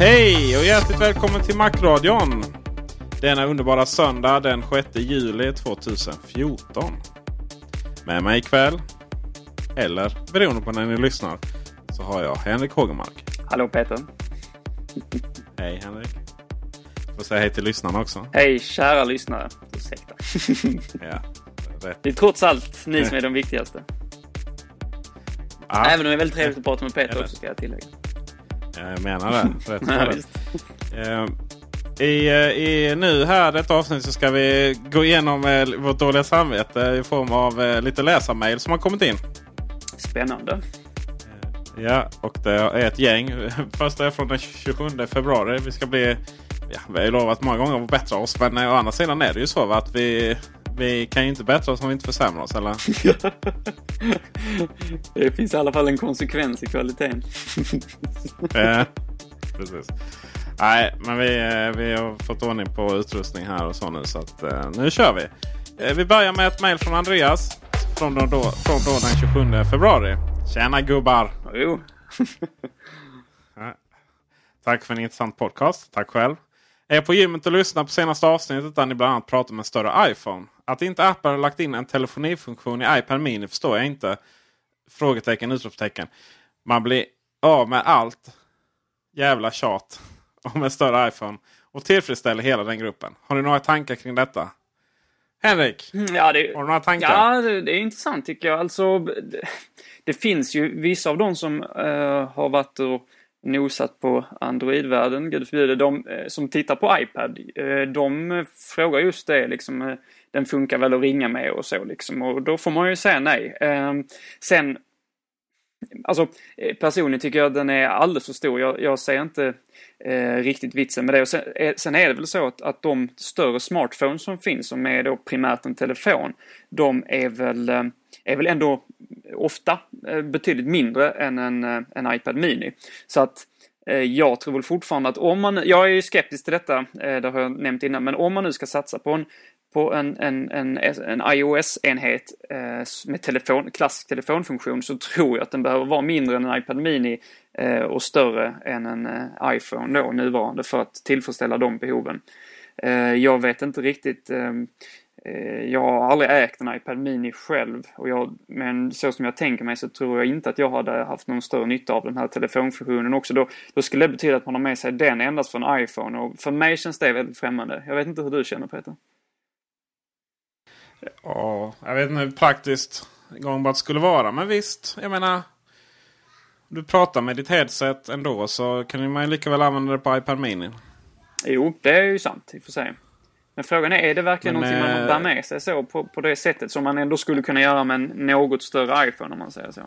Hej och hjärtligt välkommen till Macradion. Denna underbara söndag den 6 juli 2014. Med mig ikväll, eller beroende på när ni lyssnar, så har jag Henrik Hågemark. Hallå Peter. Hej Henrik. Får säga hej till lyssnarna också. Hej kära lyssnare. Ursäkta. Ja, rätt. Det är trots allt ni som är de viktigaste. Ah, Även om det är väldigt trevligt att prata med Peter också ska jag tillägga. Jag menar det. Rätt Ja, visst. Eh, I, eh, I nu här detta avsnitt så ska vi gå igenom eh, vårt dåliga samvete i form av lite läsarmail som har kommit in. Spännande. Ja, och det är ett gäng. Första är från den 27 februari. Vi ska bli... Ja, vi har ju lovat många gånger att bättra oss. Men å andra sidan är det ju så att vi, vi kan ju inte bättra oss om vi inte försämrar oss. Eller? Det finns i alla fall en konsekvens i kvaliteten. Eh, Precis. Nej, men vi, eh, vi har fått ordning på utrustning här och så nu. Så att, eh, nu kör vi. Eh, Vi börjar med ett mejl från Andreas. Från då, då, från då den 27 februari. Tjena gubbar! Jo. Tack för en intressant podcast. Tack själv. Jag är på gymmet och lyssnar på senaste avsnittet där ni bland annat pratar om en större iPhone. Att inte Apple har lagt in en telefonifunktion i iPad Mini förstår jag inte. Frågetecken, utropstecken. Man blir av med allt jävla tjat om en större iPhone och tillfredsställer hela den gruppen. Har ni några tankar kring detta? Henrik, Ja, det, har du några tankar? ja det, det är intressant tycker jag. Alltså, det, det finns ju vissa av dem som eh, har varit och nosat på Android-världen, gud förbjude, de eh, som tittar på iPad, eh, de frågar just det liksom, eh, den funkar väl att ringa med och så liksom, och då får man ju säga nej. Ehm, sen, alltså eh, personligen tycker jag att den är alldeles för stor. Jag, jag ser inte eh, riktigt vitsen med det. Och sen, eh, sen är det väl så att, att de större smartphones som finns, som är då primärt en telefon, de är väl, eh, är väl ändå ofta eh, betydligt mindre än en, eh, en iPad Mini. Så att eh, jag tror väl fortfarande att om man, jag är ju skeptisk till detta, eh, det har jag nämnt innan, men om man nu ska satsa på en på en, en, en, en iOS-enhet eh, med telefon, klassisk telefonfunktion så tror jag att den behöver vara mindre än en iPad Mini eh, och större än en eh, iPhone då, nuvarande, för att tillfredsställa de behoven. Eh, jag vet inte riktigt ehm, eh, jag har aldrig ägt en iPad Mini själv, och jag, men så som jag tänker mig så tror jag inte att jag hade haft någon större nytta av den här telefonfunktionen också. Då, då skulle det betyda att man har med sig den endast för en iPhone och för mig känns det väldigt främmande. Jag vet inte hur du känner Peter? Ja, jag vet inte hur praktiskt gångbart skulle vara. Men visst, jag menar. Du pratar med ditt headset ändå så kan man ju lika väl använda det på iPad Mini. Jo, det är ju sant i och för sig. Men frågan är, är det verkligen Men, någonting man eh, bär med sig så på, på det sättet som man ändå skulle kunna göra med en något större iPhone om man säger så?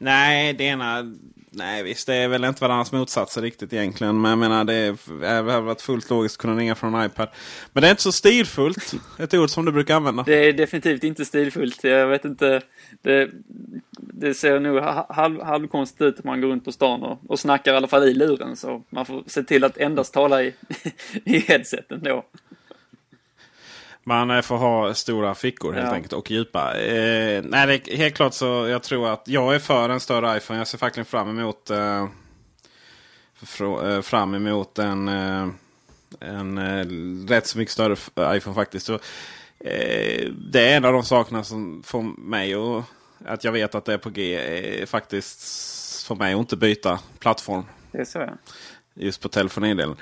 Nej, det ena... Nej visst, det är väl inte varandras motsatser riktigt egentligen. Men jag menar det är varit fullt logiskt att kunna ringa från en iPad. Men det är inte så stilfullt. Ett ord som du brukar använda. Det är definitivt inte stilfullt. Jag vet inte. Det, det ser nog halv, halvkonstigt ut om man går runt på stan och, och snackar i alla fall i luren. Så man får se till att endast tala i, i headseten då. Man får ha stora fickor helt ja. enkelt och djupa. Eh, nej, det är helt klart så jag tror att jag är för en större iPhone. Jag ser faktiskt fram emot, eh, fram emot en, eh, en eh, rätt så mycket större iPhone faktiskt. Så, eh, det är en av de sakerna som får mig att, att jag vet att det är på G. Eh, faktiskt får mig att inte byta plattform. Det är så ja. Just på telefonidelen.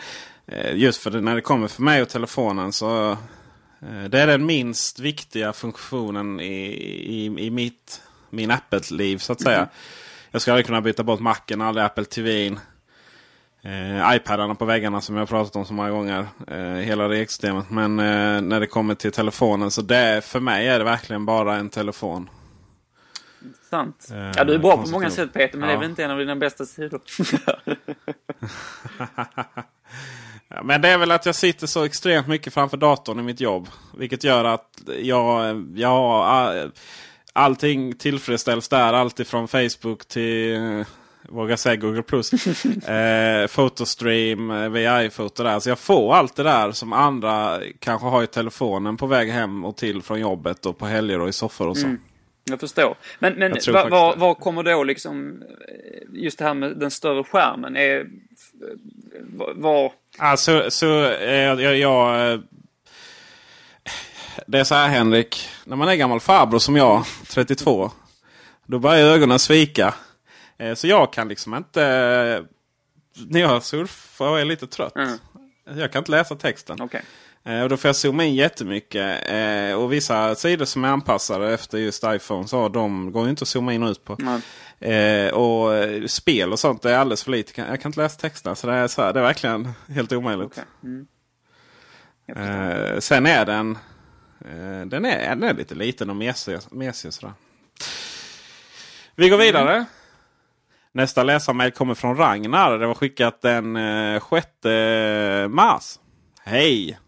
Just för det, när det kommer för mig och telefonen så Eh, det är den minst viktiga funktionen i, i, i mitt, min Apple-liv så att säga. Mm. Jag ska aldrig kunna byta bort Macen, aldrig Apple TV. Eh, iPadarna på väggarna som jag har pratat om så många gånger. Eh, hela regsystemet. Men eh, när det kommer till telefonen så det, för mig är det verkligen bara en telefon. Sant. Eh, ja, du är bra på många sätt Peter, men ja. det är väl inte en av dina bästa sidor. Ja, men det är väl att jag sitter så extremt mycket framför datorn i mitt jobb. Vilket gör att jag, jag har allting tillfredsställs där. Alltifrån Facebook till eh, våga säga Google Plus. eh, Photostream eh, via iPhoto där. Så jag får allt det där som andra kanske har i telefonen på väg hem och till från jobbet och på helger och i soffor och så. Mm. Jag förstår. Men, men vad va, va kommer då liksom just det här med den större skärmen? Är, var... Alltså, så eh, jag, jag, eh, Det är så här Henrik. När man är gammal farbror som jag, 32. Då börjar ögonen svika. Eh, så jag kan liksom inte... När jag surfar och är lite trött. Mm. Jag kan inte läsa texten. Okay. Och då får jag zooma in jättemycket. Och vissa sidor som är anpassade efter just iPhone så de går ju inte att zooma in och ut på. Mm. Eh, och spel och sånt är alldeles för lite. Jag kan inte läsa texterna så det är, så här, det är verkligen helt omöjligt. Okay. Mm. Eh, sen är den, eh, den, är, den är lite liten och mesig. mesig sådär. Vi går vidare. Mm. Nästa läsarmail kommer från Ragnar. Det var skickat den eh, 6 mars. Hej!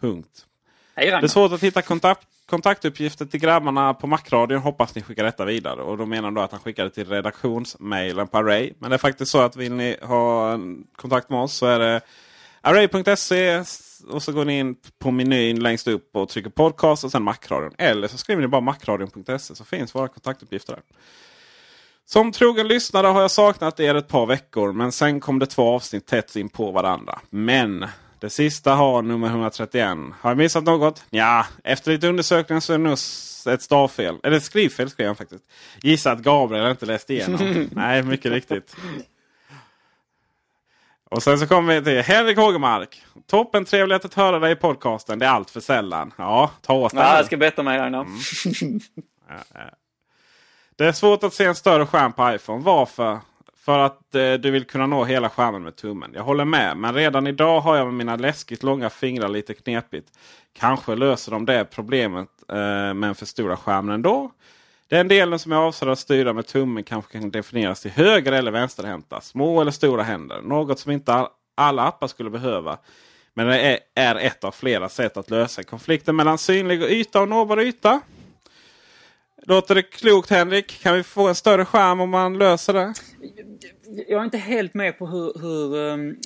Punkt. Hej Ragnar. Det är svårt att hitta kontakt, kontaktuppgifter till grabbarna på Macradion. Hoppas ni skickar detta vidare. Och då menar han då att han skickade till redaktionsmailen på Array. Men det är faktiskt så att vill ni ha kontakt med oss så är det Array.se och så går ni in på menyn längst upp och trycker podcast och sen Macradion. Eller så skriver ni bara macradion.se så finns våra kontaktuppgifter där. Som trogen lyssnare har jag saknat er ett par veckor men sen kom det två avsnitt tätt in på varandra. Men det sista har nummer 131. Har jag missat något? Ja, efter lite undersökningar så är det nog ett stavfel. Eller ett skrivfel skrev han faktiskt. Gissa att Gabriel inte läst igenom. Nej, mycket riktigt. Och sen så kommer vi till Henrik Hågemark. Toppen trevligt att höra dig i podcasten. Det är allt för sällan. Ja, ta åt dig. Ja, jag ska bättra mig här nu. Mm. Det är svårt att se en större skärm på iPhone. Varför? För att eh, du vill kunna nå hela skärmen med tummen. Jag håller med. Men redan idag har jag med mina läskigt långa fingrar lite knepigt. Kanske löser de det problemet eh, med en för stora skärmen ändå. Den delen som är avsedd att styra med tummen kanske kan definieras till höger eller vänsterhänta. Små eller stora händer. Något som inte alla appar skulle behöva. Men det är, är ett av flera sätt att lösa konflikten mellan synlig yta och nåbar yta. Låter det klokt Henrik? Kan vi få en större skärm om man löser det? Jag är inte helt med på hur, hur, um,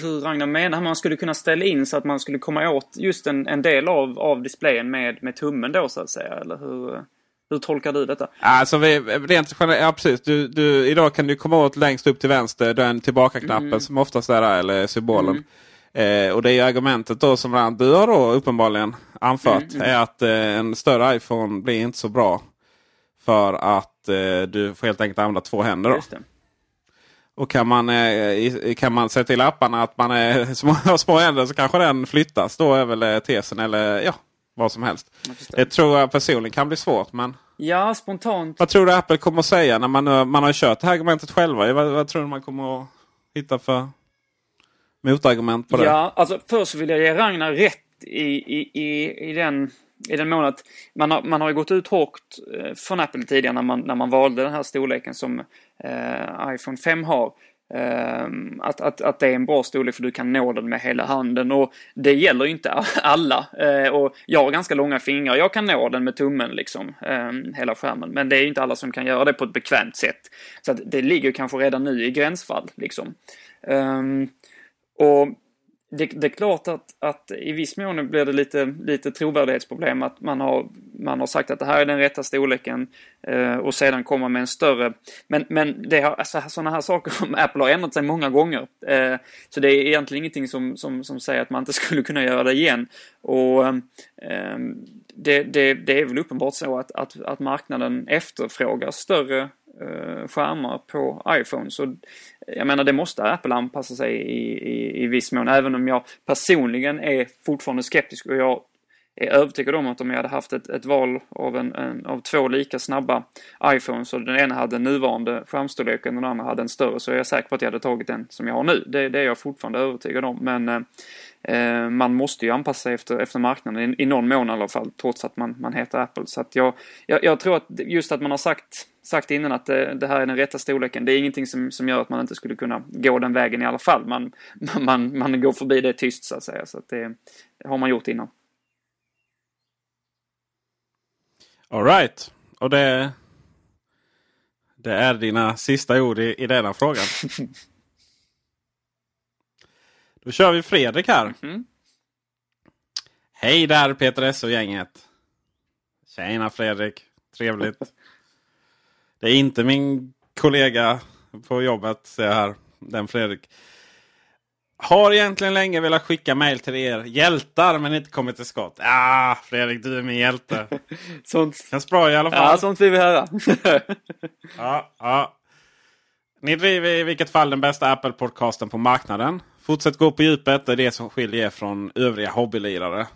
hur Ragnar menar. Man skulle kunna ställa in så att man skulle komma åt just en, en del av, av displayen med, med tummen då så att säga. Eller hur, hur tolkar du detta? Alltså vi, rent ja, precis. Du, du, idag kan du komma åt längst upp till vänster den tillbaka-knappen mm. som oftast är där, eller symbolen. Mm. Eh, och det är argumentet då som du har då uppenbarligen anfört. Mm. Är att eh, en större iPhone blir inte så bra. För att eh, du får helt enkelt använda två händer. Då. Och kan man, eh, kan man se till apparna att man är små, små händer så kanske den flyttas. Då är väl eh, tesen eller ja, vad som helst. Det tror jag personligen kan bli svårt. Men... Ja, spontant. Vad tror du Apple kommer att säga när man, man har kört det här argumentet själva? Vad, vad tror du man kommer att hitta för motargument på det? Ja, alltså först vill jag ge Ragnar rätt i, i, i, i den i den mån att man har, man har gått ut hårt eh, från Apple tidigare när man, när man valde den här storleken som eh, Eh, iPhone 5 har. Ehm, att, att, att det är en bra storlek för du kan nå den med hela handen och det gäller ju inte alla. Eh, och jag har ganska långa fingrar, jag kan nå den med tummen liksom, ehm, hela skärmen. Men det är inte alla som kan göra det på ett bekvämt sätt. Så att det ligger kanske redan nu i gränsfall liksom. Ehm, och det, det, är klart att, att i viss mån blir det lite, lite trovärdighetsproblem att man har, man har sagt att det här är den rätta storleken eh, och sedan komma med en större. Men, men det har, alltså, sådana här saker som Apple har ändrat sig många gånger. Eh, så det är egentligen ingenting som, som, som säger att man inte skulle kunna göra det igen. Och eh, det, det, det är väl uppenbart så att, att, att marknaden efterfrågar större eh, skärmar på iPhone. Så jag menar, det måste Apple anpassa sig i, i, i viss mån, även om jag personligen är fortfarande skeptisk och jag är övertygad om att om jag hade haft ett, ett val av, en, en, av två lika snabba iPhones och den ena hade nuvarande skärmstorleken och den andra hade en större så är jag säker på att jag hade tagit den som jag har nu. Det, det är jag fortfarande övertygad om. Men eh, eh man måste ju anpassa sig efter, efter marknaden i, i någon mån i alla fall trots att man, man heter Apple. Så att jag, jag, jag tror att just att man har sagt sagt innan att det, det, här är den rätta storleken. Det är ingenting som, som gör att man inte skulle kunna gå den vägen i alla fall. Man, man, man går förbi det tyst så att säga. Så att det, det har man gjort innan. Alright. Och det, det är dina sista ord i, i denna frågan. Då kör vi Fredrik här. Mm -hmm. Hej där Peter S och gänget. Tjena Fredrik. Trevligt. Det är inte min kollega på jobbet, ser jag här. Den Fredrik. Har egentligen länge velat skicka mail till er hjältar men inte kommit till skott. Ah, Fredrik, du är min hjälte. sånt... Känns bra i alla fall. Ja, sånt vill vi höra. ja, ja. Ni driver i vilket fall den bästa Apple-podcasten på marknaden. Fortsätt gå på djupet. Det är det som skiljer er från övriga hobbylirare.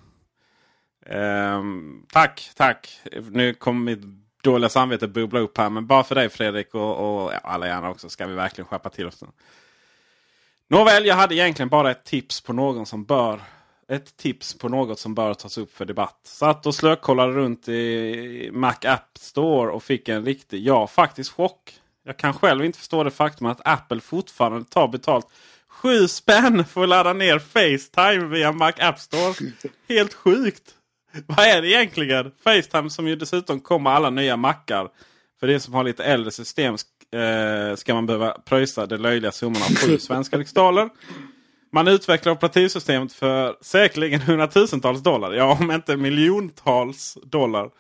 Um, tack, tack. Nu kommer mitt dåliga samvete bubbla upp här. Men bara för dig Fredrik och, och alla gärna också ska vi verkligen skärpa till oss. Nåväl, jag hade egentligen bara ett tips på någon som bör ett tips på något som bör tas upp för debatt. Satt och slökollade runt i Mac App Store och fick en riktig, ja faktiskt chock. Jag kan själv inte förstå det faktum att Apple fortfarande tar betalt 7 spänn för att ladda ner Facetime via Mac App Store. Helt sjukt! Vad är det egentligen? Facetime som ju dessutom kommer alla nya mackar. För det som har lite äldre system eh, ska man behöva pröjsa det löjliga summan av 7 svenska riksdaler. Man utvecklar operativsystemet för säkerligen hundratusentals dollar. Ja, om inte miljontals dollar.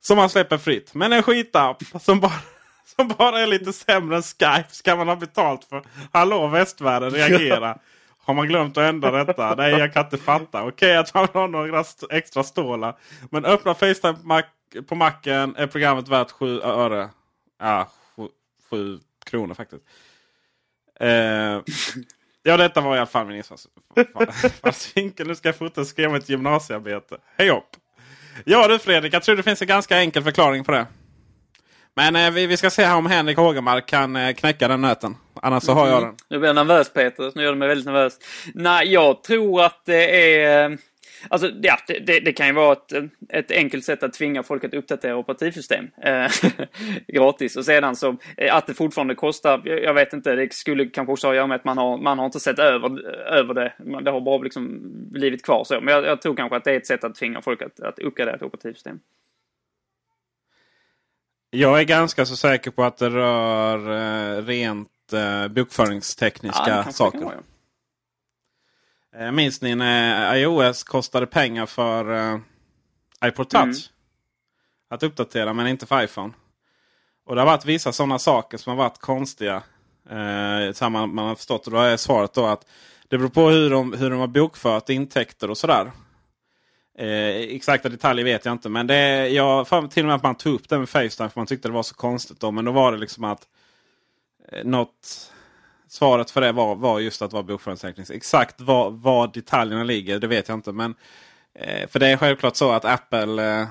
Som man släpper fritt. Men en skitapp som bara, som bara är lite sämre än Skype ska man ha betalt för. Hallå västvärlden, reagera! Har man glömt att ändra detta? Nej, jag kan inte fatta. Okej okay, att man har några extra stålar. Men öppna Facetime på, Mac, på Macen är programmet värt 7 öre. Ja, 7 kronor faktiskt. Eh, ja, detta var i alla fall min infallsvinkel. Nu ska jag fortsätta skriva ett gymnasiearbete. Hej hopp! Ja du Fredrik, jag tror det finns en ganska enkel förklaring på det. Men eh, vi, vi, ska se här om Henrik Hågemark kan eh, knäcka den nöten. Annars så har jag den. Nu blir jag nervös Peter. Nu gör du mig väldigt nervös. Nej, jag tror att det är... Alltså, ja, det, det, det, kan ju vara ett, ett enkelt sätt att tvinga folk att uppdatera operativsystem eh, gratis. Och sedan så eh, att det fortfarande kostar, jag vet inte, det skulle kanske också ha att göra med att man har, man har inte sett över, över det. Det har bara liksom blivit kvar så. Men jag, jag tror kanske att det är ett sätt att tvinga folk att, att uppgradera ett operativsystem. Jag är ganska så säker på att det rör eh, rent eh, bokföringstekniska ja, saker. Eh, minns ni när iOS kostade pengar för uh, iPod Touch? Mm. Att uppdatera men inte för iPhone. Och det har varit vissa sådana saker som har varit konstiga. Eh, samma, man har förstått. Och då är svaret då att det beror på hur de, hur de har bokfört intäkter och sådär. Eh, exakta detaljer vet jag inte. Men det, jag för till och med att man tog upp det med Facetime för man tyckte det var så konstigt. Då, men då var det liksom att eh, något svaret för det var, var just att vara bokföringstekniskt. Exakt var, var detaljerna ligger det vet jag inte. Men eh, För det är självklart så att Apple eh,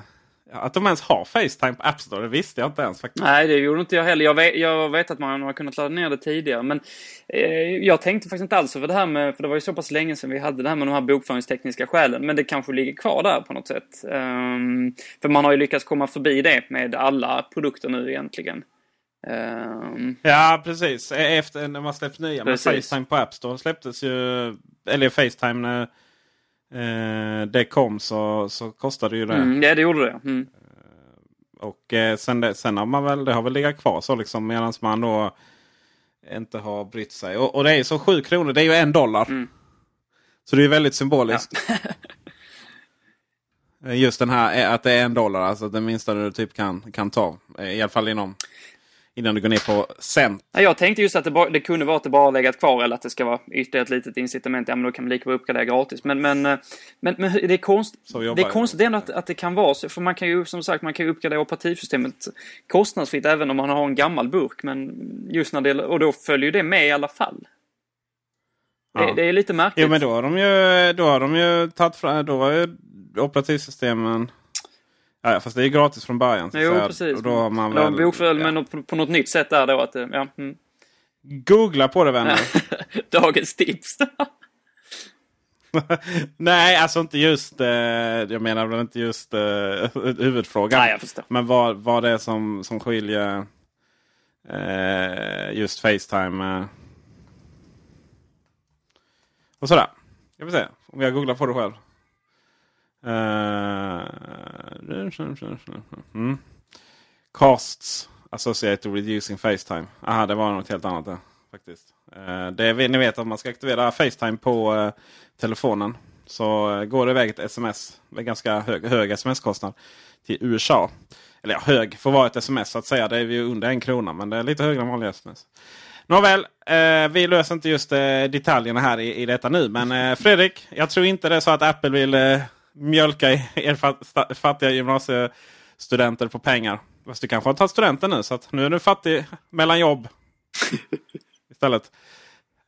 Att de ens har Facetime på App Store, det visste jag inte ens faktiskt. Nej, det gjorde inte jag heller. Jag vet, jag vet att man har kunnat ladda ner det tidigare, men eh, jag tänkte faktiskt inte alls över det här med, för det var ju så pass länge sedan vi hade det här med de här bokföringstekniska skälen, men det kanske ligger kvar där på något sätt. Um, för man har ju lyckats komma förbi det med alla produkter nu egentligen. Um, ja, precis. E- efter när man släppte nya med Facetime på App Store släpptes ju, eller Facetime när eh, det kom så, så kostade ju det. Mm, ja, det gjorde det. Mm. Och eh, sen, det, sen har man väl, det har väl legat kvar så liksom medan man då inte har brytt sig. Och, och det är ju så 7 kronor, det är ju en dollar. Mm. Så det är väldigt symboliskt. Ja. Just den här att det är en dollar, alltså det minsta du typ kan, kan ta. I alla fall inom innan du går ner på cent. Jag tänkte just att det, bara, det kunde vara att det bara legat kvar eller att det ska vara ytterligare ett litet incitament. Ja, men då kan man lika bra uppgradera gratis. Men, men, men, men det är, konst, det är konstigt ändå att, att det kan vara så. För man kan ju som sagt man kan ju uppgradera operativsystemet kostnadsfritt även om man har en gammal burk. Men just när det, och då följer det med i alla fall. Ja. Det, det, är lite märkligt. Jo men då har de ju, då har de ju tagit fram, då har ju operativsystemen Ja, fast det är gratis från början. jo, säga. precis. Och då har man väl, bokföll ja. men på, på något nytt sätt där då. Att, ja, mm. Googla på det vänner. Dagens tips. Nej, alltså inte just. Eh, jag menar väl inte just eh, huvudfrågan. Nej, jag förstår. Men vad, vad det är som, som skiljer eh, just Facetime. Eh, och sådär. Jag vill se om jag googlar på det själv. Eh, mm. Costs associated with using Facetime. Aha, det var något helt annat där. Faktiskt. Eh, det är, ni vet att man ska aktivera Facetime på uh, telefonen. Så uh, går det iväg ett sms med ganska hög, hög sms-kostnad till USA. Eller ja, hög för vara ett sms så att säga. Det är ju under en krona men det är lite högre än vanliga sms. Nåväl, eh, vi löser inte just eh, detaljerna här i, i detta nu. Men eh, Fredrik, jag tror inte det är så att Apple vill mjölka er fattiga gymnasiestudenter på pengar. Fast du kanske har tagit studenten nu så nu är du fattig mellan jobb. Istället.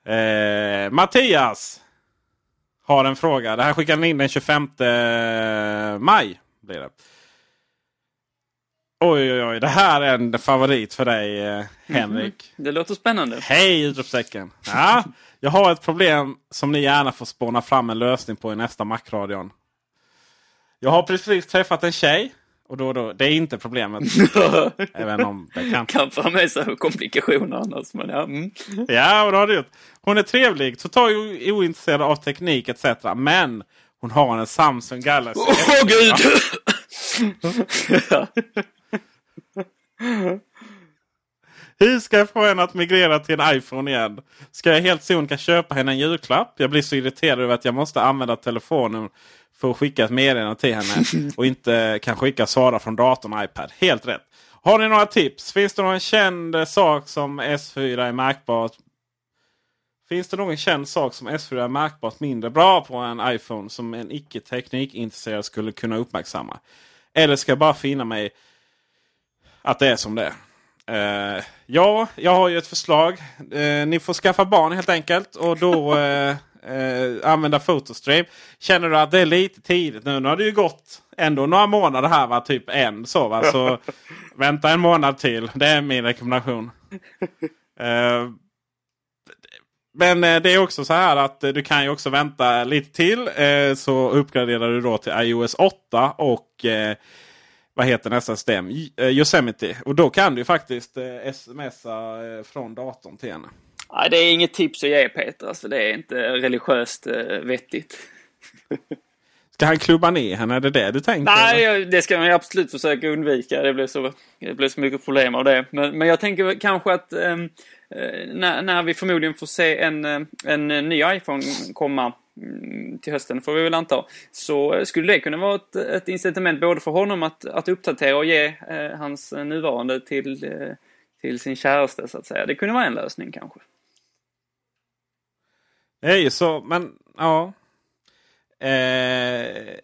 Eh, Mattias har en fråga. Det här skickade han in den 25 maj. Blir det. Oj, oj, oj. Det här är en favorit för dig, eh, Henrik. Mm, det låter spännande. Hej, utropstecken. Ja, jag har ett problem som ni gärna får spåna fram en lösning på i nästa Macradion. Jag har precis träffat en tjej. Och då, då, det är inte problemet. Även om det kan. Kan få med sig komplikationer annars. Men ja. Mm. ja, och det har det gjort. Hon är trevlig, totalt ointresserad av teknik etc. Men hon har en Samsung Galaxy. Åh oh, gud! Hur ska jag få henne att migrera till en iPhone igen? Ska jag helt sonika köpa henne en julklapp? Jag blir så irriterad över att jag måste använda telefonen för att skicka ett meddelande till henne. Och inte kan skicka svara från datorn och iPad. Helt rätt. Har ni några tips? Finns det någon känd sak som S4 är märkbart Finns det någon känd sak som S4 är märkbart mindre bra på en iPhone som en icke teknikintresserad skulle kunna uppmärksamma? Eller ska jag bara finna mig att det är som det är? Uh, ja, jag har ju ett förslag. Uh, ni får skaffa barn helt enkelt. Och då uh, använda Photostream. Känner du att det är lite tidigt nu? Nu har det ju gått ändå några månader här. Va? Typ en så. Va? Så vänta en månad till. Det är min rekommendation. men det är också så här att du kan ju också vänta lite till. så uppgraderar du då till iOS 8 och vad heter nästa system? Eh, Yosemite. Och då kan du faktiskt eh, smsa eh, från datorn till henne. Nej, det är inget tips att ge Peter. Alltså, det är inte religiöst vettigt. Ska han klubba ner henne? Är det det du tänker? Nej, eller? det ska man absolut försöka undvika. Det blir så, det blir så mycket problem av det. Men, men jag tänker kanske att eh, Eh, när, när vi förmodligen får se en, eh, en eh, ny iPhone komma mm, till hösten får vi väl anta. Så skulle det kunna vara ett, ett incitament både för honom att, att uppdatera och ge eh, hans nuvarande till, eh, till sin käraste så att säga. Det kunde vara en lösning kanske. Det är ju så, men ja. Eh,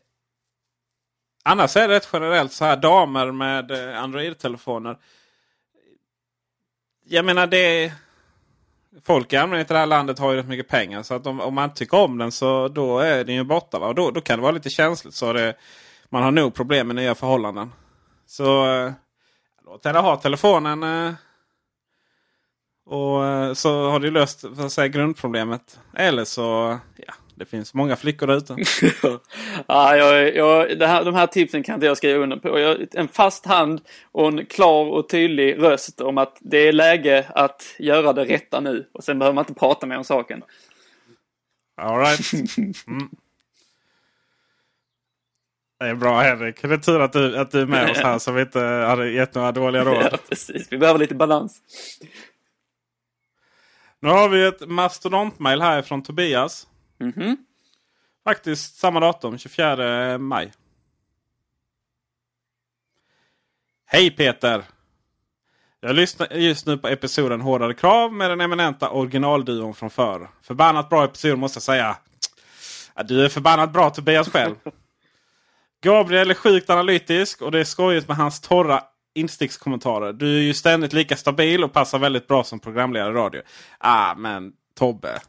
annars är det rätt generellt så här damer med Android-telefoner. Jag menar det folk i allmänhet i det här landet har ju rätt mycket pengar. Så att om, om man inte tycker om den så då är den ju borta. Va? Och då, då kan det vara lite känsligt. Så det, man har nog problem med nya förhållanden. Så eh, låt henne ha telefonen. Eh, och eh, så har du löst så att säga, grundproblemet. Eller så, ja, det finns många flickor där ute. ja, jag, jag, här, de här tipsen kan inte jag skriva under på. Jag, en fast hand och en klar och tydlig röst om att det är läge att göra det rätta nu. Och sen behöver man inte prata mer om saken. All right. Mm. Det är bra Henrik. Det är tur att du, att du är med oss här så vi inte hade gett några dåliga råd. Ja, precis. Vi behöver lite balans. Nu har vi ett mastodontmail här från Tobias. Mm -hmm. Faktiskt samma datum, 24 maj. Hej Peter! Jag lyssnar just nu på episoden Hårdare krav med den eminenta originalduon från förr. Förbannat bra episod måste jag säga. Du är förbannat bra Tobias själv. Gabriel är sjukt analytisk och det är skojigt med hans torra instickskommentarer. Du är ju ständigt lika stabil och passar väldigt bra som programledare i radio. Ah, men Tobbe.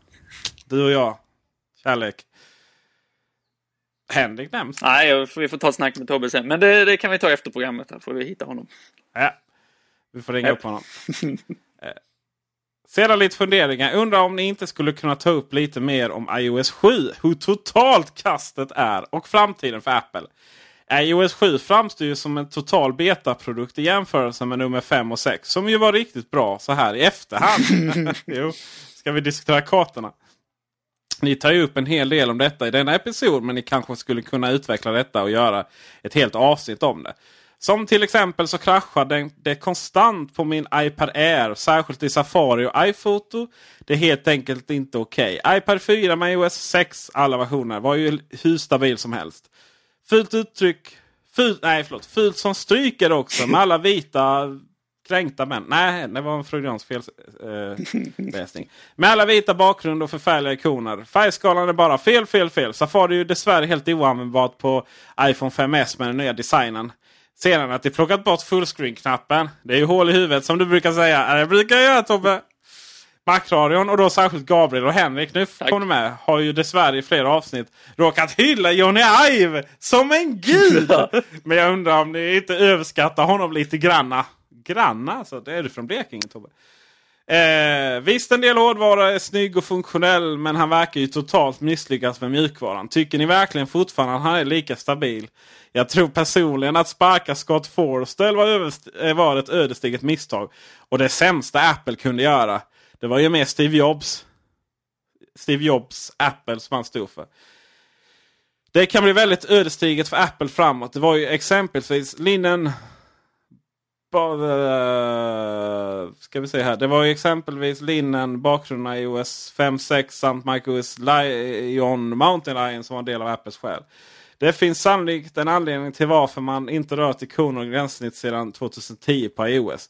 Du och jag. Kärlek. Henrik nämns. Nej, vi får ta ett snack med Tobbe sen. Men det, det kan vi ta efter programmet. Här får vi hitta honom. Ja, vi får ringa upp honom. Eh, sedan lite funderingar. Undrar om ni inte skulle kunna ta upp lite mer om iOS 7. Hur totalt kastet är och framtiden för Apple iOS 7 framstår ju som en total betaprodukt i jämförelse med nummer 5 och 6. Som ju var riktigt bra så här i efterhand. jo, ska vi diskutera kartorna? Ni tar ju upp en hel del om detta i denna episod. Men ni kanske skulle kunna utveckla detta och göra ett helt avsnitt om det. Som till exempel så kraschar det, det konstant på min iPad Air. Särskilt i Safari och iPhoto. Det är helt enkelt inte okej. Okay. iPad 4 med iOS 6 alla versioner var ju hur stabil som helst. Fult uttryck. Fult, nej förlåt. Fult som stryker också med alla vita kränkta män. Nej, det var en freudiansk felläsning. Eh, med alla vita bakgrund och förfärliga ikoner. Färgskalan är bara fel, fel, fel. Safari är ju dessvärre helt oanvändbart på iPhone 5S med den nya designen. Sedan att de plockat bort fullscreen-knappen. Det är ju hål i huvudet som du brukar säga. Det brukar jag göra Tobbe. Macradion och då särskilt Gabriel och Henrik nu Tack. kom med. Har ju dessvärre i flera avsnitt råkat hylla Johnny Ive som en gud. Men jag undrar om ni inte överskattar honom lite granna. Granna alltså? Det är du från Blekinge Tobbe? Eh, visst en del hårdvara är snygg och funktionell men han verkar ju totalt misslyckas med mjukvaran. Tycker ni verkligen fortfarande att han är lika stabil? Jag tror personligen att sparka Scott Forstall var, eh, var ett ödesdigert misstag. Och det sämsta Apple kunde göra. Det var ju mer Steve Jobs. Steve Jobs Apple som han stod för. Det kan bli väldigt ödesdigert för Apple framåt. Det var ju exempelvis linnen... Eh, ska vi se här. Det var ju exempelvis linnen, bakgrunderna i OS 5, 6 samt MicOS Lion Mountain Lion som var en del av Apples själ. Det finns sannolikt en anledning till varför man inte rört ikoner och gränssnitt sedan 2010 på iOS.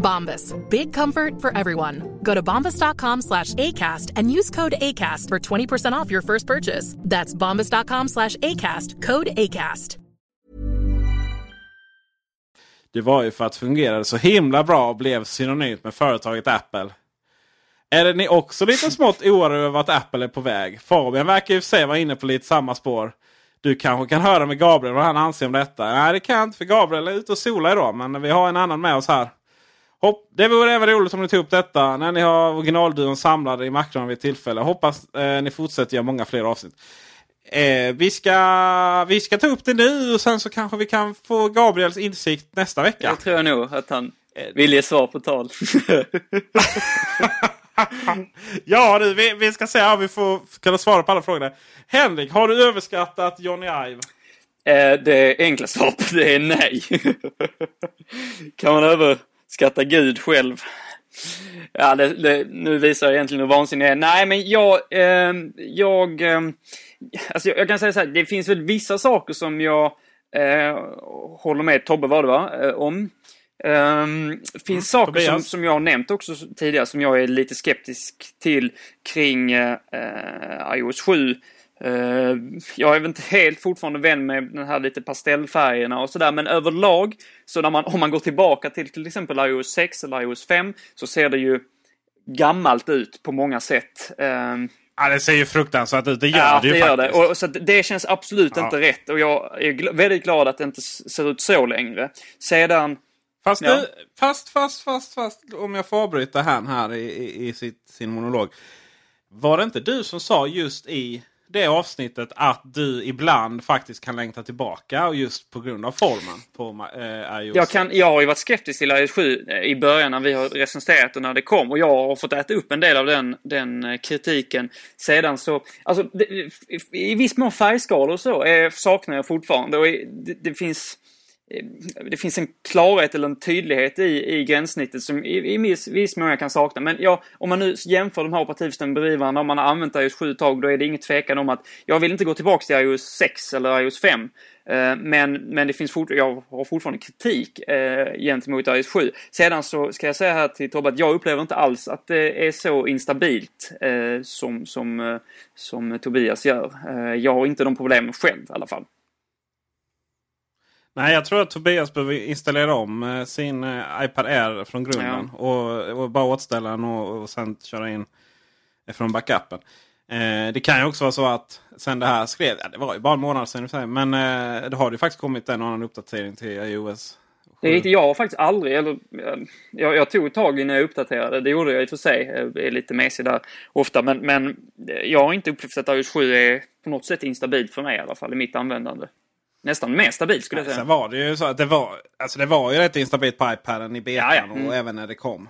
Bombas. Big comfort for everyone. Go to bombas.com slash ACAST and use code ACAST for 20% off your first purchase. That's bombas.com slash ACAST. Code ACAST. Det var ju för att fungera så himla bra och blev synonymt med företaget Apple. Är det ni också lite smått oroade över att Apple är på väg? Fabian verkar ju sig vara inne på lite samma spår. Du kanske kan höra med Gabriel vad han anser om detta. Nej det kan jag inte för Gabriel är ute och solar idag. Men vi har en annan med oss här. Hopp, det vore även roligt om ni tog upp detta när ni har originalduon samlade i Macron vid ett tillfälle. Hoppas eh, ni fortsätter göra många fler avsnitt. Eh, vi, ska, vi ska ta upp det nu och sen så kanske vi kan få Gabriels insikt nästa vecka. Det tror jag nog att han vill ge svar på tal. ja, du, vi, vi ska se om vi får kunna svara på alla frågorna. Henrik, har du överskattat Johnny Ive? Eh, det enkla svaret det är nej. kan man överskatta Gud själv? Ja, det, det, nu visar jag egentligen hur vansinnig jag är. Nej, men jag... Eh, jag, eh, alltså jag, jag kan säga så här, det finns väl vissa saker som jag eh, håller med Tobbe var det va? Eh, om. Um, finns mm, saker som, som jag har nämnt också tidigare som jag är lite skeptisk till kring uh, iOS 7. Uh, jag är väl inte helt fortfarande vän med den här lite pastellfärgerna och sådär men överlag så när man, om man går tillbaka till till exempel iOS 6 eller iOS 5 så ser det ju gammalt ut på många sätt. Um, Ja, det ser ju fruktansvärt ut. Det gör ja, det ju det gör faktiskt. Det. Och, så det känns absolut Ja. inte rätt och jag är gl- väldigt glad att det inte ser ut så längre. Sedan Fast, Ja. du, fast, fast, fast, fast, om jag får avbryta han här i, i, i sitt, sin monolog. Var det inte du som sa just i det avsnittet att du ibland faktiskt kan längta tillbaka och just på grund av formen på eh, iOS? Jag, kan, jag har ju varit skeptisk till iOS 7 i början när vi har recenserat och när det kom och jag har fått äta upp en del av den, den eh, kritiken. Sedan så, alltså det, i viss mån färgskalor och så är, saknar jag fortfarande och det, det finns Eh, det finns en klarhet eller en tydlighet i, i gränssnittet som i, i viss, viss mån jag kan sakna. Men ja, om man nu jämför de här operativsystemen bredvid varandra, om man har använt iOS 7 ett tag, då är det inget tvekan om att jag vill inte gå tillbaka till iOS 6 eller iOS 5. Eh, men, men det finns fort, jag har fortfarande kritik eh, gentemot iOS 7. Sedan så ska jag säga här till Tobbe att jag upplever inte alls att det är så instabilt eh, som, som, eh, som Tobias gör. Eh, jag har inte de problemen själv i alla fall. Nej, jag tror att Tobias behöver installera om eh, sin eh, iPad Air från grunden. Och, och bara återställa den och, och sen köra in eh, från backupen. Eh, det kan ju också vara så att sen det här skrev, ja, det var ju bara en månad sedan i och för sig, men eh, det har ju faktiskt kommit en annan uppdatering till iOS. Det är riktigt, jag har faktiskt aldrig, eller jag, jag tog ett tag innan jag uppdaterade, det gjorde jag i och för sig, jag är lite mesig där ofta, men, men jag har inte upplevt att iOS 7 är på något sätt instabilt för mig i alla fall i mitt användande. Nästan mer stabilt skulle jag Sen säga. var det ju så att det var, alltså det var ju rätt instabilt på iPaden i betan Ja, ja. Mm. och även när det kom.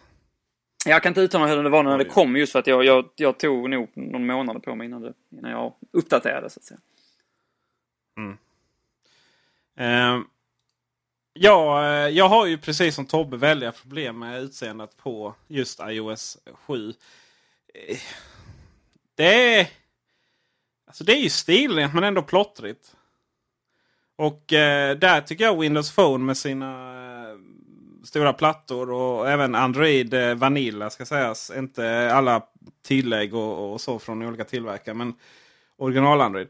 Jag kan inte uttala hur det var när det kom just för att jag, jag, jag tog nog någon månad på mig innan, det, innan jag uppdaterade så att säga. Ehm, ja, eh, jag har ju precis som Tobbe väldiga problem med utseendet på just iOS 7. Eh, Det är, alltså det är ju stiligt men ändå plottrigt. Och eh, där tycker jag Windows Phone med sina eh, stora plattor och även Android eh, Vanilla ska sägas. Inte alla tillägg och, och så från olika tillverkare. Men original Android.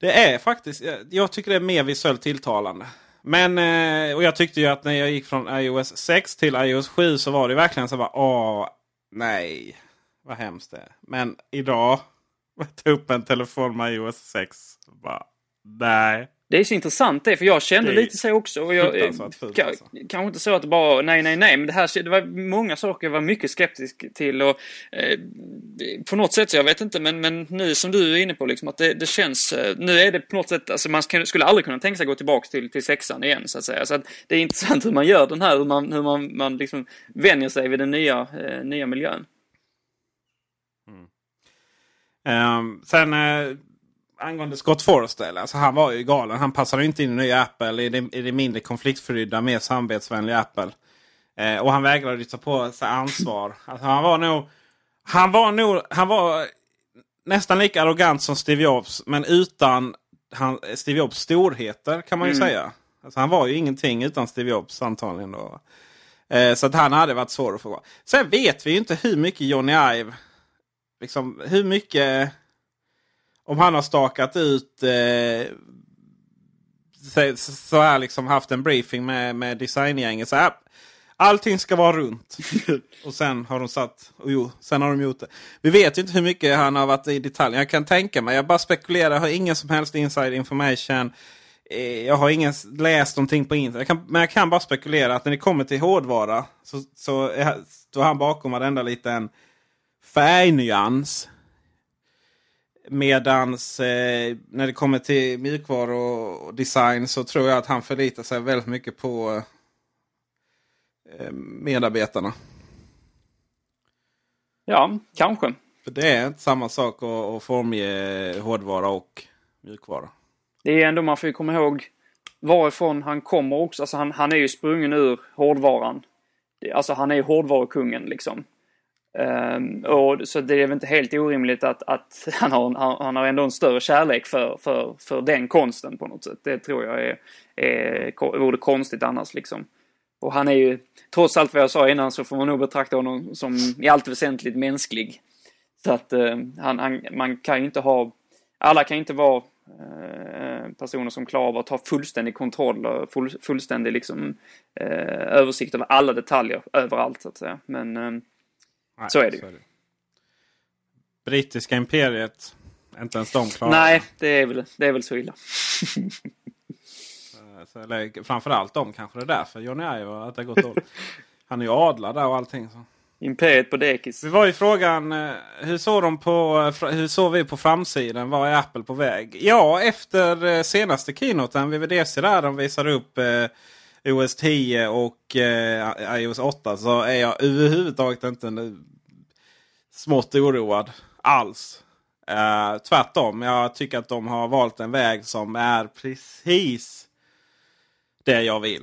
Det är faktiskt, eh, jag- tycker det är mer visuellt tilltalande. Men, eh, och jag tyckte ju att när jag gick från iOS 6 till iOS 7 så var det verkligen så bara åh, nej. Vad hemskt det är. Men idag, jag tog upp en telefon med iOS 6. Bara, Nej. Det är så intressant det, för jag kände lite så också. Och jag, fruktansvärt fult, ka- alltså. Kanske inte så att det bara nej, nej, nej, men det här det var många saker jag var mycket skeptisk till och eh, på något sätt, så jag vet inte, men, men nu som du är inne på liksom att det, det känns, eh, nu är det på något sätt, alltså man skulle aldrig kunna tänka sig gå tillbaks till, till sexan igen så att säga. Så att det är intressant hur man gör den här, hur man, hur man, man liksom vänjer sig vid den nya, eh, nya miljön. Ehm, sen eh, angående Scott Forstall. Alltså han var ju galen. Han passade inte in i nya Apple. I det, i det mindre konfliktfyllda, mer samvetsvänliga Apple. Eh, och han vägrade ju ta på sig ansvar. Alltså, han var nog... Han var nog... Han var nästan lika arrogant som Steve Jobs. Men utan han, Steve Jobs storheter kan man ju Mm. säga. Alltså, han var ju ingenting utan Steve Jobs antagligen. Då. Eh, så att han hade varit svår att få vara. Sen vet vi ju inte hur mycket Johnny Ive liksom, hur mycket... Om han har stakat ut... Eh, så, här liksom haft en briefing med, med designgänget. Så här, allting ska vara runt. och sen har de satt... Och jo, sen har de gjort det. Vi vet ju inte hur mycket han har varit i detalj. Jag kan tänka mig. Jag bara spekulerar. Jag har ingen som helst inside information. Eh, Jag har ingen läst någonting på internet. Jag kan, men jag kan bara spekulera att när det kommer till hårdvara så, så är, står han bakom varenda liten färgnyans. Medans eh, när det kommer till mjukvara och, design så tror jag att han förlitar sig väldigt mycket på eh, medarbetarna. Ja, kanske. För det är inte samma sak att, att formge hårdvara och mjukvara. Det är ändå, man får ju komma ihåg varifrån han kommer också. Alltså han, han är ju sprungen ur hårdvaran. Alltså han är ju hårdvarukungen liksom. Um, och så det är väl inte helt orimligt att, att han, har, en- han, har ändå en större kärlek för, för, för den konsten på något sätt. Det tror jag är, är, vore konstigt annars liksom. Och han är ju, trots allt vad jag sa innan så får man nog betrakta honom som i allt väsentligt mänsklig. Så att uh, han, han, man kan ju inte ha, alla kan ju inte vara uh, personer som klarar av att ha fullständig kontroll och full, fullständig liksom, uh, översikt över alla detaljer överallt så att säga. Men ehm, Nej, Så är det ju. Brittiska imperiet, inte ens de klarar nej, det är, väl, det är väl så illa. det. Så, eller, framförallt de kanske det är därför Johnny Ive att det har gått dåligt. Han är ju adlad där och allting. Så. Imperiet på dekis. Vi var ju frågan eh, hur såg, de på, eh, hur såg vi på framsidan? Var är Apple på väg? Ja, efter eh, senaste keynoten, VVDC där de visade upp eh, OS 10 och eh, iOS 8 så är jag överhuvudtaget inte nu smått oroad alls. Eh, tvärtom, jag tycker att de har valt en väg som är precis det jag vill.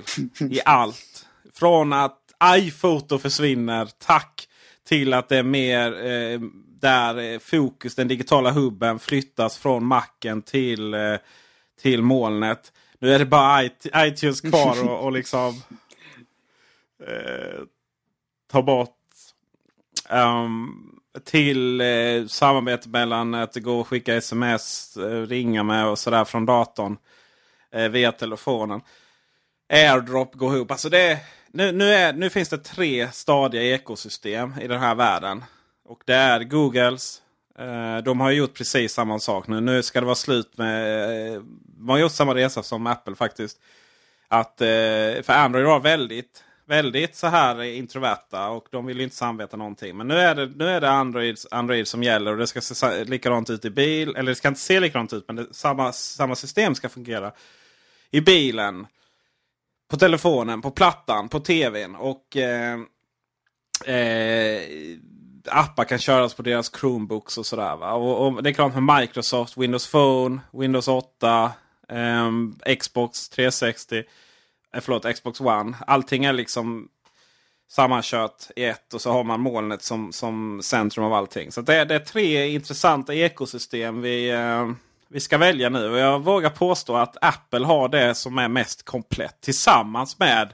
I allt. Från att iPhoto försvinner, tack, till att det är mer eh, där eh, fokus, den digitala hubben flyttas från macken till, eh, till molnet. Nu är det bara iTunes kvar och, och liksom eh, ta bort um, till eh, samarbete mellan att det går att skicka sms, eh, ringa med och sådär från datorn eh, via telefonen. AirDrop går ihop. Alltså det, nu, nu, är, nu finns det tre stadiga ekosystem i den här världen. Och det är Googles. Eh, de har gjort precis samma sak nu. Nu ska det vara slut med... Man de har gjort samma resa som Apple faktiskt. Att, eh, för Android var väldigt, väldigt så här introverta och de vill ju inte samarbeta någonting. Men nu är det, nu är det Android, Android som gäller och det ska se likadant ut i bil. Eller det ska inte se likadant ut men det, samma, samma system ska fungera. I bilen, på telefonen, på plattan, på tvn. Och eh, eh, appar kan köras på deras Chromebooks och sådär. Va? Och, och det är klart med Microsoft, Windows Phone, Windows 8, eh, Xbox 360. Eh, förlåt, Xbox One. Allting är liksom sammankört i ett och så har man molnet som, som centrum av allting. Så det, är- det är tre intressanta ekosystem vi, eh, vi ska välja nu. Och jag vågar påstå att Apple har det som är mest komplett tillsammans med,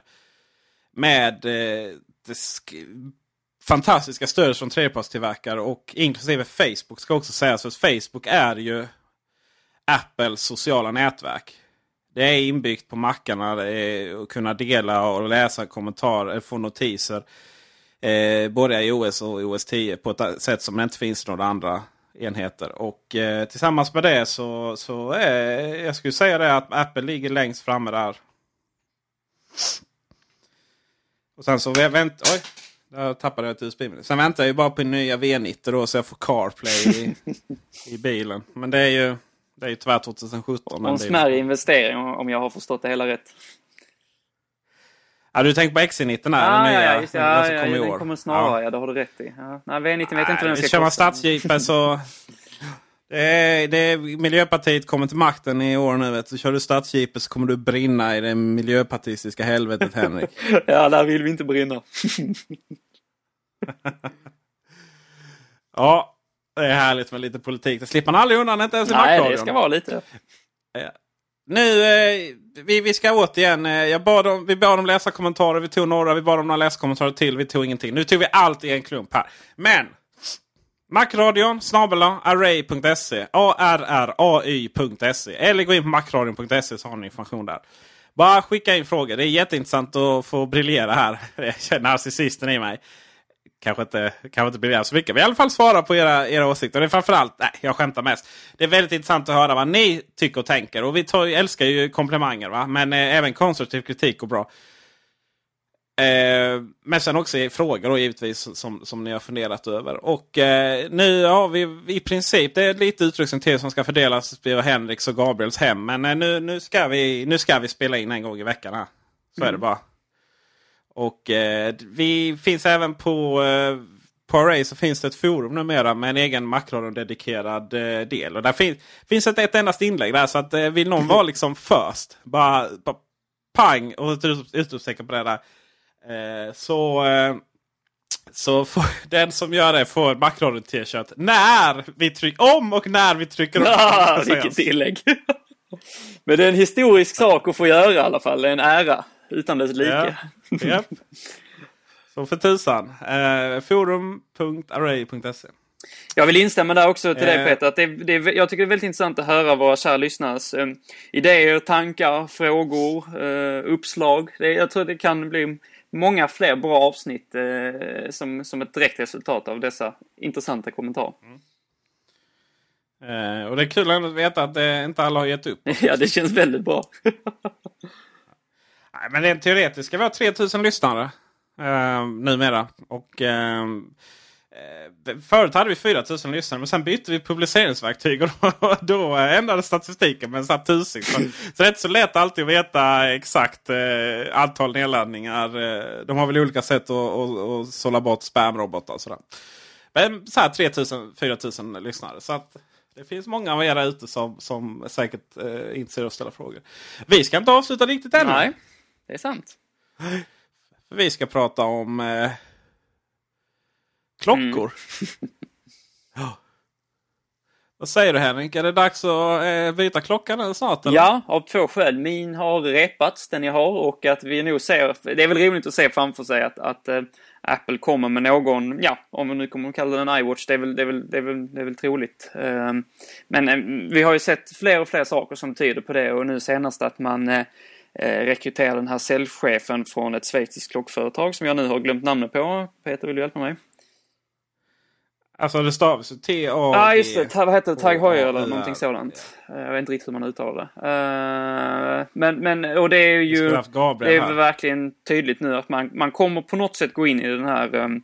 med eh, fantastiska stöd från tredjepartstillverkare och inklusive Facebook ska också sägas. För Facebook är ju Apples sociala nätverk. Det är inbyggt på mackarna att kunna dela och läsa kommentarer, få notiser. Eh, både i OS och OS 10 på ett sätt som det inte finns några andra enheter. Och eh, tillsammans med det så, så eh, jag skulle säga det att Apple ligger längst framme där. Och sen så vänt... Oj! Där tappade jag ett usb -minne. Sen väntar jag ju bara på nya V90 då så jag får CarPlay i, i bilen. Men det är ju, det är ju tyvärr 2017. Och en smärre investering om jag har förstått det hela rätt. Ja, du tänker på XC90 där? Ah, den nya, ja, just, ja, den ja, kom i den kommer snarare. Ja. ja, det har du rätt i. Ja. Nej, V90 vet inte vad den ska Kör man kosta. stadsjeepar så... Det är, det är, Miljöpartiet kommer till makten i år nu. Vet du. Kör du stadsjeepet så kommer du brinna i det miljöpartistiska helvetet Henrik. ja, där vill vi inte brinna. ja, det är härligt med lite politik. Det slipper man aldrig undan, inte ens i Nej, det ska vara lite. Nu, eh, vi, vi ska återigen. Eh, jag bad dem, vi bad dem läsa kommentarer. Vi tog några. Vi bad om några läskommentarer till. Vi tog ingenting. Nu tog vi allt i en klump här. Men! Macradion snabela array.se array.se Eller gå in på macradion.se så har ni information där. Bara skicka in frågor. Det är jätteintressant att få briljera här. Jag känner narcissisten i mig. Kanske inte, kanske inte briljera så mycket. Men i alla fall svara på era, era åsikter. Det är framförallt, nej jag skämtar mest. Det är väldigt intressant att höra vad ni tycker och tänker. Och vi tar, älskar ju komplimanger va. Men eh, även konstruktiv kritik och bra. Eh, men sen också frågor då, givetvis som, som ni har funderat över. Och eh, nu har vi i princip, det är lite uttrycksentering som ska fördelas via Henriks och Gabriels hem. Men eh, nu, nu, ska vi, nu ska vi spela in en gång i veckan här. Så är det bara. Och eh, vi finns även på, eh, på Array så finns det ett forum numera med en egen Macradion-dedikerad eh, del. Och där fin finns ett, ett endast inlägg där. Så att vill någon vara liksom först, bara, bara pang och utropstecken på det där. Eh, så eh, så får, den som gör det får Macradion t-shirt när vi trycker om och när vi trycker upp. Ah, vilket tillägg! Men det är en historisk sak att få göra i alla fall. En ära utan dess like. Ja. Japp. Så för tusan. Eh, forum.array.se Jag vill instämma där också till dig Eh. Peter. Att det, det, jag tycker det är väldigt intressant att höra våra kära lyssnares eh, idéer, tankar, frågor, eh, uppslag. Det, jag tror det kan bli många fler bra avsnitt eh, som, som ett direkt resultat av dessa intressanta kommentarer. Eh, och det är kul att veta att eh, inte alla har gett upp. ja, det känns väldigt bra. Nej, men rent teoretiskt ska vi ha 3000 lyssnare eh, numera. Och, eh, förut hade vi 4000 lyssnare men sen bytte vi publiceringsverktyg och då, då ändrades statistiken med en tusing. Så, så det är inte så lätt alltid att veta exakt eh, antal nedladdningar. Eh, de har väl olika sätt att, att, att sålla bort spamrobotar och sådär. Men så här 3000-4000 lyssnare. Så att det finns många av er ute som, som säkert eh, av att ställa frågor. Vi ska inte avsluta riktigt ännu. Nej, det är sant. Vi ska prata om eh, klockor. Mm. ja. Vad säger du Henrik? Är det dags att eh, byta klockan nu snart? Eller? Ja, av två skäl. Min har repats, den jag har, och att vi nog ser, det är väl roligt att se framför sig att, att eh, Apple kommer med någon, ja, om vi nu kommer att kalla den iWatch, det är väl, det är väl, det är väl, det är väl troligt. Eh, men eh, vi har ju sett fler och fler saker som tyder på det och nu senast att man rekryterar den här säljchefen från ett schweiziskt klockföretag som jag nu har glömt namnet på. Peter, vill du hjälpa mig? Alltså det stavas ju T-A... Ja, ah, just det. Vad heter det? Tag Heuer eller någonting sådant. Eh, Jag vet inte riktigt hur man uttalar det. Eh, Men, men, och det är ju... Det är verkligen tydligt nu att man, man kommer på något sätt gå in i den här, um,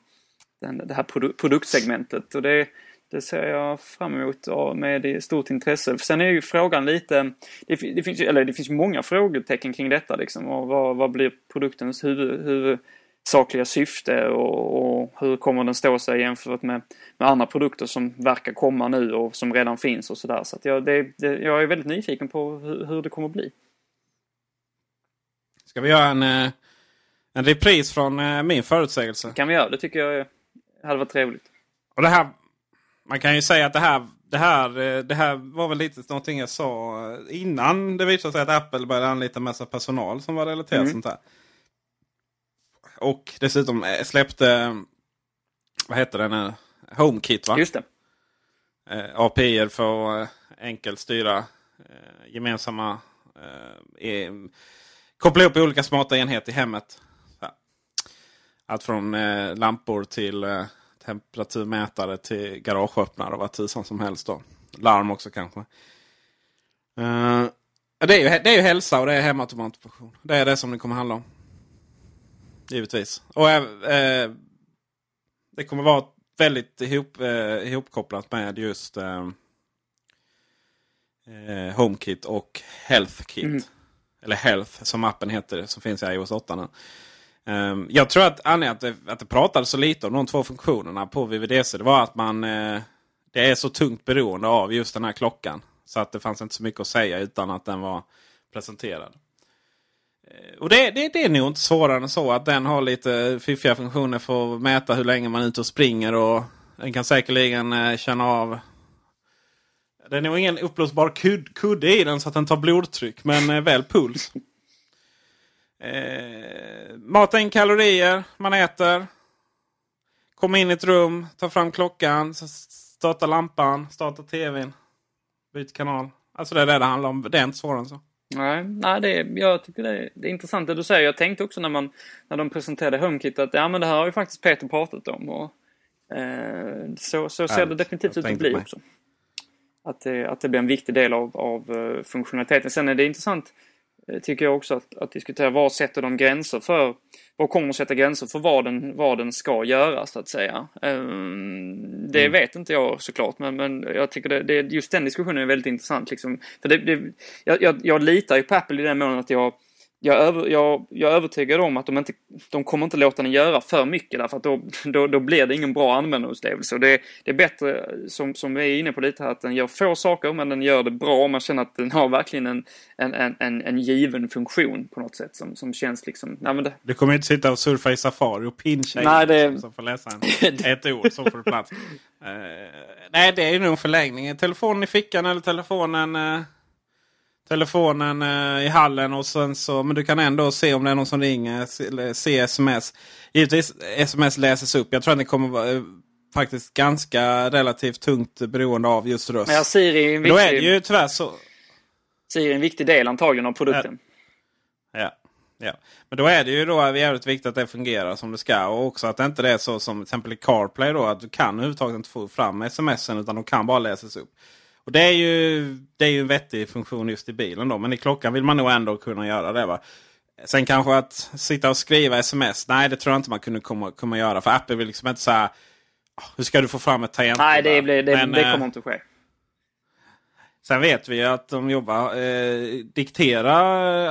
den, det här produ produktsegmentet. Och det, det ser jag fram emot med stort intresse. Sen är ju frågan lite, det, det finns eller det finns många frågetecken kring detta liksom. Och vad, vad blir produktens huvud, huvudsakliga syfte och, och hur kommer den stå sig jämfört med, med andra produkter som verkar komma nu och som redan finns och sådär. Så att jag, det, det, jag är väldigt nyfiken på hur, hur det kommer bli. Ska vi göra en, eh, en repris från eh, min förutsägelse? kan vi göra. Det tycker jag hade varit trevligt. Och det här, man kan ju säga att det här, det här, eh, det här var väl lite någonting jag sa innan det visade sig att Apple började anlita massa personal som var relaterat Mm. sånt här. Och dessutom eh, släppte, vad heter det nu, HomeKit va? Just det. eh, API för att eh, enkelt styra eh, gemensamma... Eh, koppla ihop olika smarta enheter i hemmet. Så. Allt från eh, lampor till, eh, temperaturmätare till garageöppnare och vad tusan som helst. Då. Larm också kanske. Uh, det, är ju, det är ju hälsa och det är hemautomatfunktion. Det är det som det kommer handla om. Givetvis. Och uh, det kommer vara väldigt ihop, uh, ihopkopplat med just uh, HomeKit och HealthKit. Mm. Eller Health som appen heter som finns i iOS 8 nu. Um, jag tror att anledningen att det, att det pratades så lite om de två funktionerna på VVDC det var att man uh, det är så tungt beroende av just den här klockan. Så att det fanns inte så mycket att säga utan att den var presenterad. Uh, och det, det, det är nog inte svårare än så att den har lite fiffiga funktioner för att mäta hur länge man är ute och springer. Och den kan säkerligen uh, känna av det är nog ingen uppblåsbar kud kudde i den så att den tar blodtryck. Men väl puls. Eh, mata in kalorier man äter. Komma in i ett rum, ta fram klockan, starta lampan, starta tvn. Byt kanal. Alltså det är det det handlar om. Det är inte svårare än så. Nej, nej det är, jag tycker det är, det är intressant det du säger. Jag tänkte också när, man, när de presenterade HomeKit att ja, men det här har ju faktiskt Peter pratat om. Och, eh, så, så ser det definitivt ut att bli också. Att det, att det blir en viktig del av, av uh, funktionaliteten. Sen är det intressant Eh, tycker jag också att, att diskutera. Var sätter de gränser för, vad kommer att sätta gränser för vad den, vad den ska göra så att säga. Um, det mm. vet inte jag såklart men, men jag tycker det, det, just den diskussionen är väldigt intressant. Liksom. För det, det, jag, jag, jag litar ju på Apple i den mån att jag jag, över, jag, jag är övertygad om att de inte de kommer inte låta den göra för mycket därför att då, då, då blir det ingen bra användarupplevelse. Det, det är bättre, som, som vi är inne på lite här, att den gör få saker men den gör det bra. Man känner att den har verkligen en, en, en, en given funktion på något sätt som, som känns liksom... Nej, det... Du kommer inte sitta och surfa i Safari och pincha nej, det... som får läsa en, ett ord så får plats. uh, nej, det är ju nog en förlängning. Telefonen i fickan eller telefonen... Uh telefonen eh, i hallen och sen så, men du kan ändå se om det är någon som ringer, se sms. Givetvis sms läses upp. Jag tror att det kommer vara eh, faktiskt ganska relativt tungt beroende av just röst. Ja, Siri är en viktig, Då är det ju tyvärr så. Siri är en viktig del antagligen av produkten. Ja. ja. Ja. Men då är det ju då jävligt viktigt att det fungerar som det ska. Och också att det inte är så som till exempel i CarPlay då. Att du kan överhuvudtaget inte få fram smsen utan de kan bara läsas upp. Och det är, ju, det är ju en vettig funktion just i bilen då. Men i klockan vill man nog ändå kunna göra det. Va? Sen kanske att sitta och skriva sms. Nej, det tror jag inte man kunde komma, komma göra. För Apple vill liksom inte säga hur ska du få fram ett tangentbord? Nej, det, blir, det, Men, det kommer inte ske. Sen vet vi att de jobbar eh, diktera,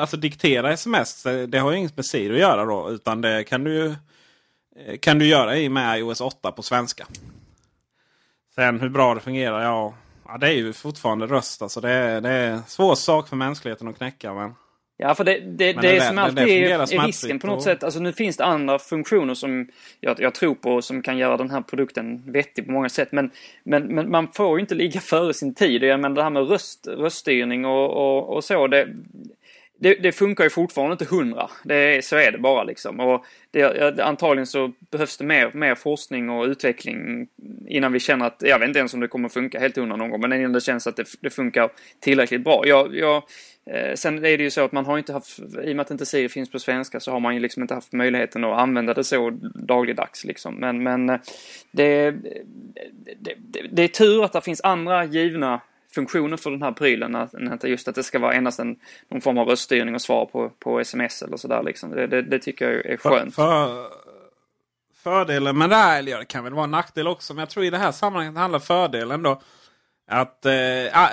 alltså diktera sms. Det har ju inget med Siri att göra då. Utan det kan du, eh, kan du göra i med iOS 8 på svenska. Sen hur bra det fungerar, ja Ja, det är ju fortfarande röst. Alltså det, är, det är en svår sak för mänskligheten att knäcka. Men... Ja, för det, det, det, det som alltid är, är risken på något och... sätt. Alltså nu finns det andra funktioner som jag, jag, tror på som kan göra den här produkten vettig på många sätt. Men, men, men man får ju inte ligga före sin tid. Jag menar det här med röst, röststyrning och, och, och så. Det, det, det, funkar ju fortfarande inte hundra. Det, så är det bara liksom. Och det, antagligen så behövs det mer, mer forskning och utveckling innan vi känner att, jag vet inte ens om det kommer funka helt hundra någon gång, men innan det känns att det, det funkar tillräckligt bra. Jag, jag, eh, sen är det ju så att man har inte haft, i och med att inte Siri finns på svenska så har man ju liksom inte haft möjligheten att använda det så dagligdags liksom. Men, men eh, det, det, det är tur att det finns andra givna funktionen för den här prylen. Inte just att det ska vara endast en, någon form av röststyrning och svar på, på sms eller sådär. Liksom. Det, det, det, tycker jag är skönt. För, för, fördelen med det här, eller det kan väl vara en nackdel också, men jag tror i det här sammanhanget handlar fördelen då att eh,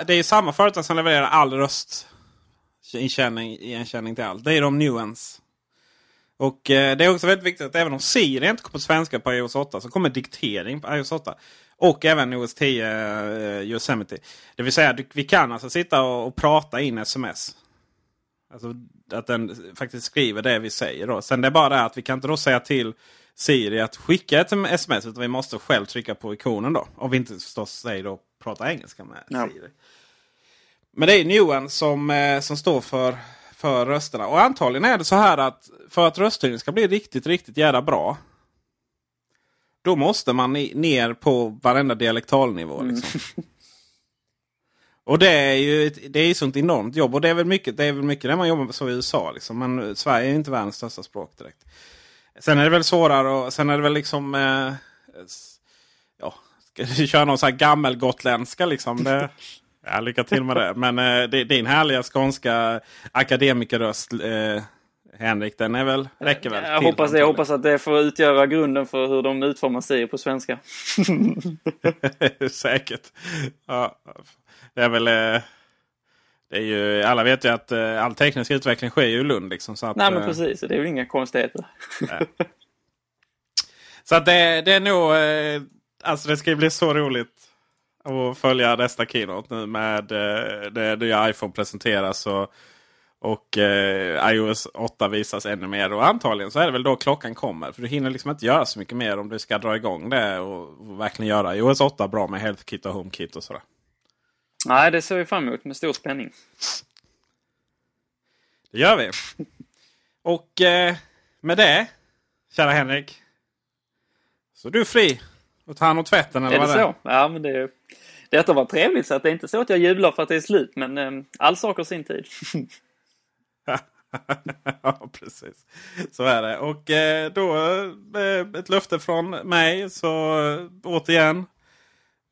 det är samma företag som levererar all röstinkänning igenkänning till allt. Det är de Nuance. Och eh, det är också väldigt viktigt att även om Siri inte kommer på svenska på iOS 8 så kommer diktering på iOS 8. Och även OS 10 uh, Yosemite. Det vill säga vi kan alltså sitta och, och prata in sms. Alltså att den faktiskt skriver det vi säger. Då. Sen det är bara det att vi kan inte då säga till Siri att skicka ett sms. Utan vi måste själv trycka på ikonen då. Om vi inte förstås säger då prata engelska med ja. Siri. Men det är Newan som, eh, som står för, för rösterna. Och antagligen är det så här att för att röststyrning ska bli riktigt, riktigt jävla bra. Då måste man ner på varenda dialektalnivå. Mm. Liksom. Mm. Och det är ju det är sånt enormt jobb. Och det är väl mycket det, är väl mycket det man jobbar med så i USA. Liksom. Men Sverige är inte världens största språk direkt. Sen är det väl svårare och sen är det väl liksom... Eh, Ska du köra någon sån här gammelgotländska liksom? Det, ja, lycka till med det. Men eh, det- din härliga skånska akademikerröst eh, Henrik, den är väl, räcker väl? Jag hoppas det. Jag hoppas att det får utgöra grunden för hur de utformar sig på svenska. Säkert. Ja, det är väl... eh, Det är ju, alla vet ju att eh, all teknisk utveckling sker ju i Lund. Liksom, så att, Nej men eh, precis, det är väl inga konstigheter. Så att det, det är nog... Alltså det ska bli så roligt att följa nästa keynote nu med det nya iPhone presenteras. Och, och eh, iOS 8 visas ännu mer. Och antagligen så är det väl då klockan kommer. För du hinner liksom inte göra så mycket mer om du ska dra igång det och, och verkligen göra iOS 8 bra med HealthKit och HomeKit och sådär. Nej, det ser vi fram emot med stor spänning. Det gör vi. Och eh, med det, kära Henrik. Så är du fri att ta hand om tvätten eller Är det vad det så? Ja, men det, detta var trevligt så att det är inte så att jag jublar för att det är slut, men eh, all sak har sin tid. ja, precis. Så är det. Och eh, då eh, ett löfte från mig. Så eh, återigen.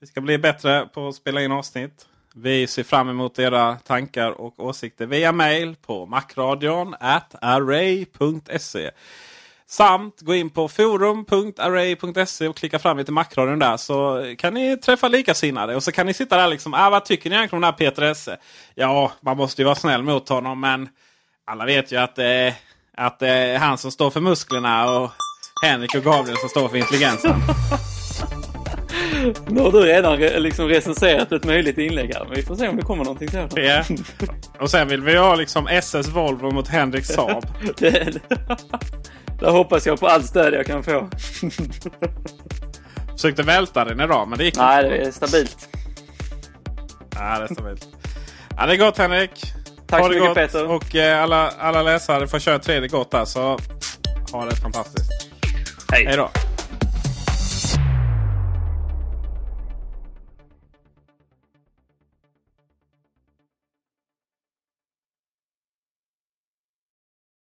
Vi ska bli bättre på att spela in avsnitt. Vi ser fram emot era tankar och åsikter via mail på macradion at array.se. Samt gå in på forum.array.se och klicka fram lite Macradion där så kan ni träffa likasinnade. Och så kan ni sitta där liksom. Ah, vad tycker ni egentligen om den här Peter Esse? Ja, man måste ju vara snäll mot honom men alla vet ju att, eh, att det är han som står för musklerna och Henrik och Gabriel som står för intelligensen. Nu har du redan re, liksom recenserat ett möjligt inlägg här, men vi får se om det kommer någonting sådant. Ja. Och sen vill vi ha liksom SS Volvo mot Henrik Saab. Det, där hoppas jag på allt stöd jag kan få. Försökte välta den idag men det gick Nej, inte. det är stabilt. Ja, det är stabilt. Ja, det är gott Henrik. Tack så mycket. Peter. Och eh, alla, alla läsare får köra tredje gott där så ha det fantastiskt. Hej. Hej då.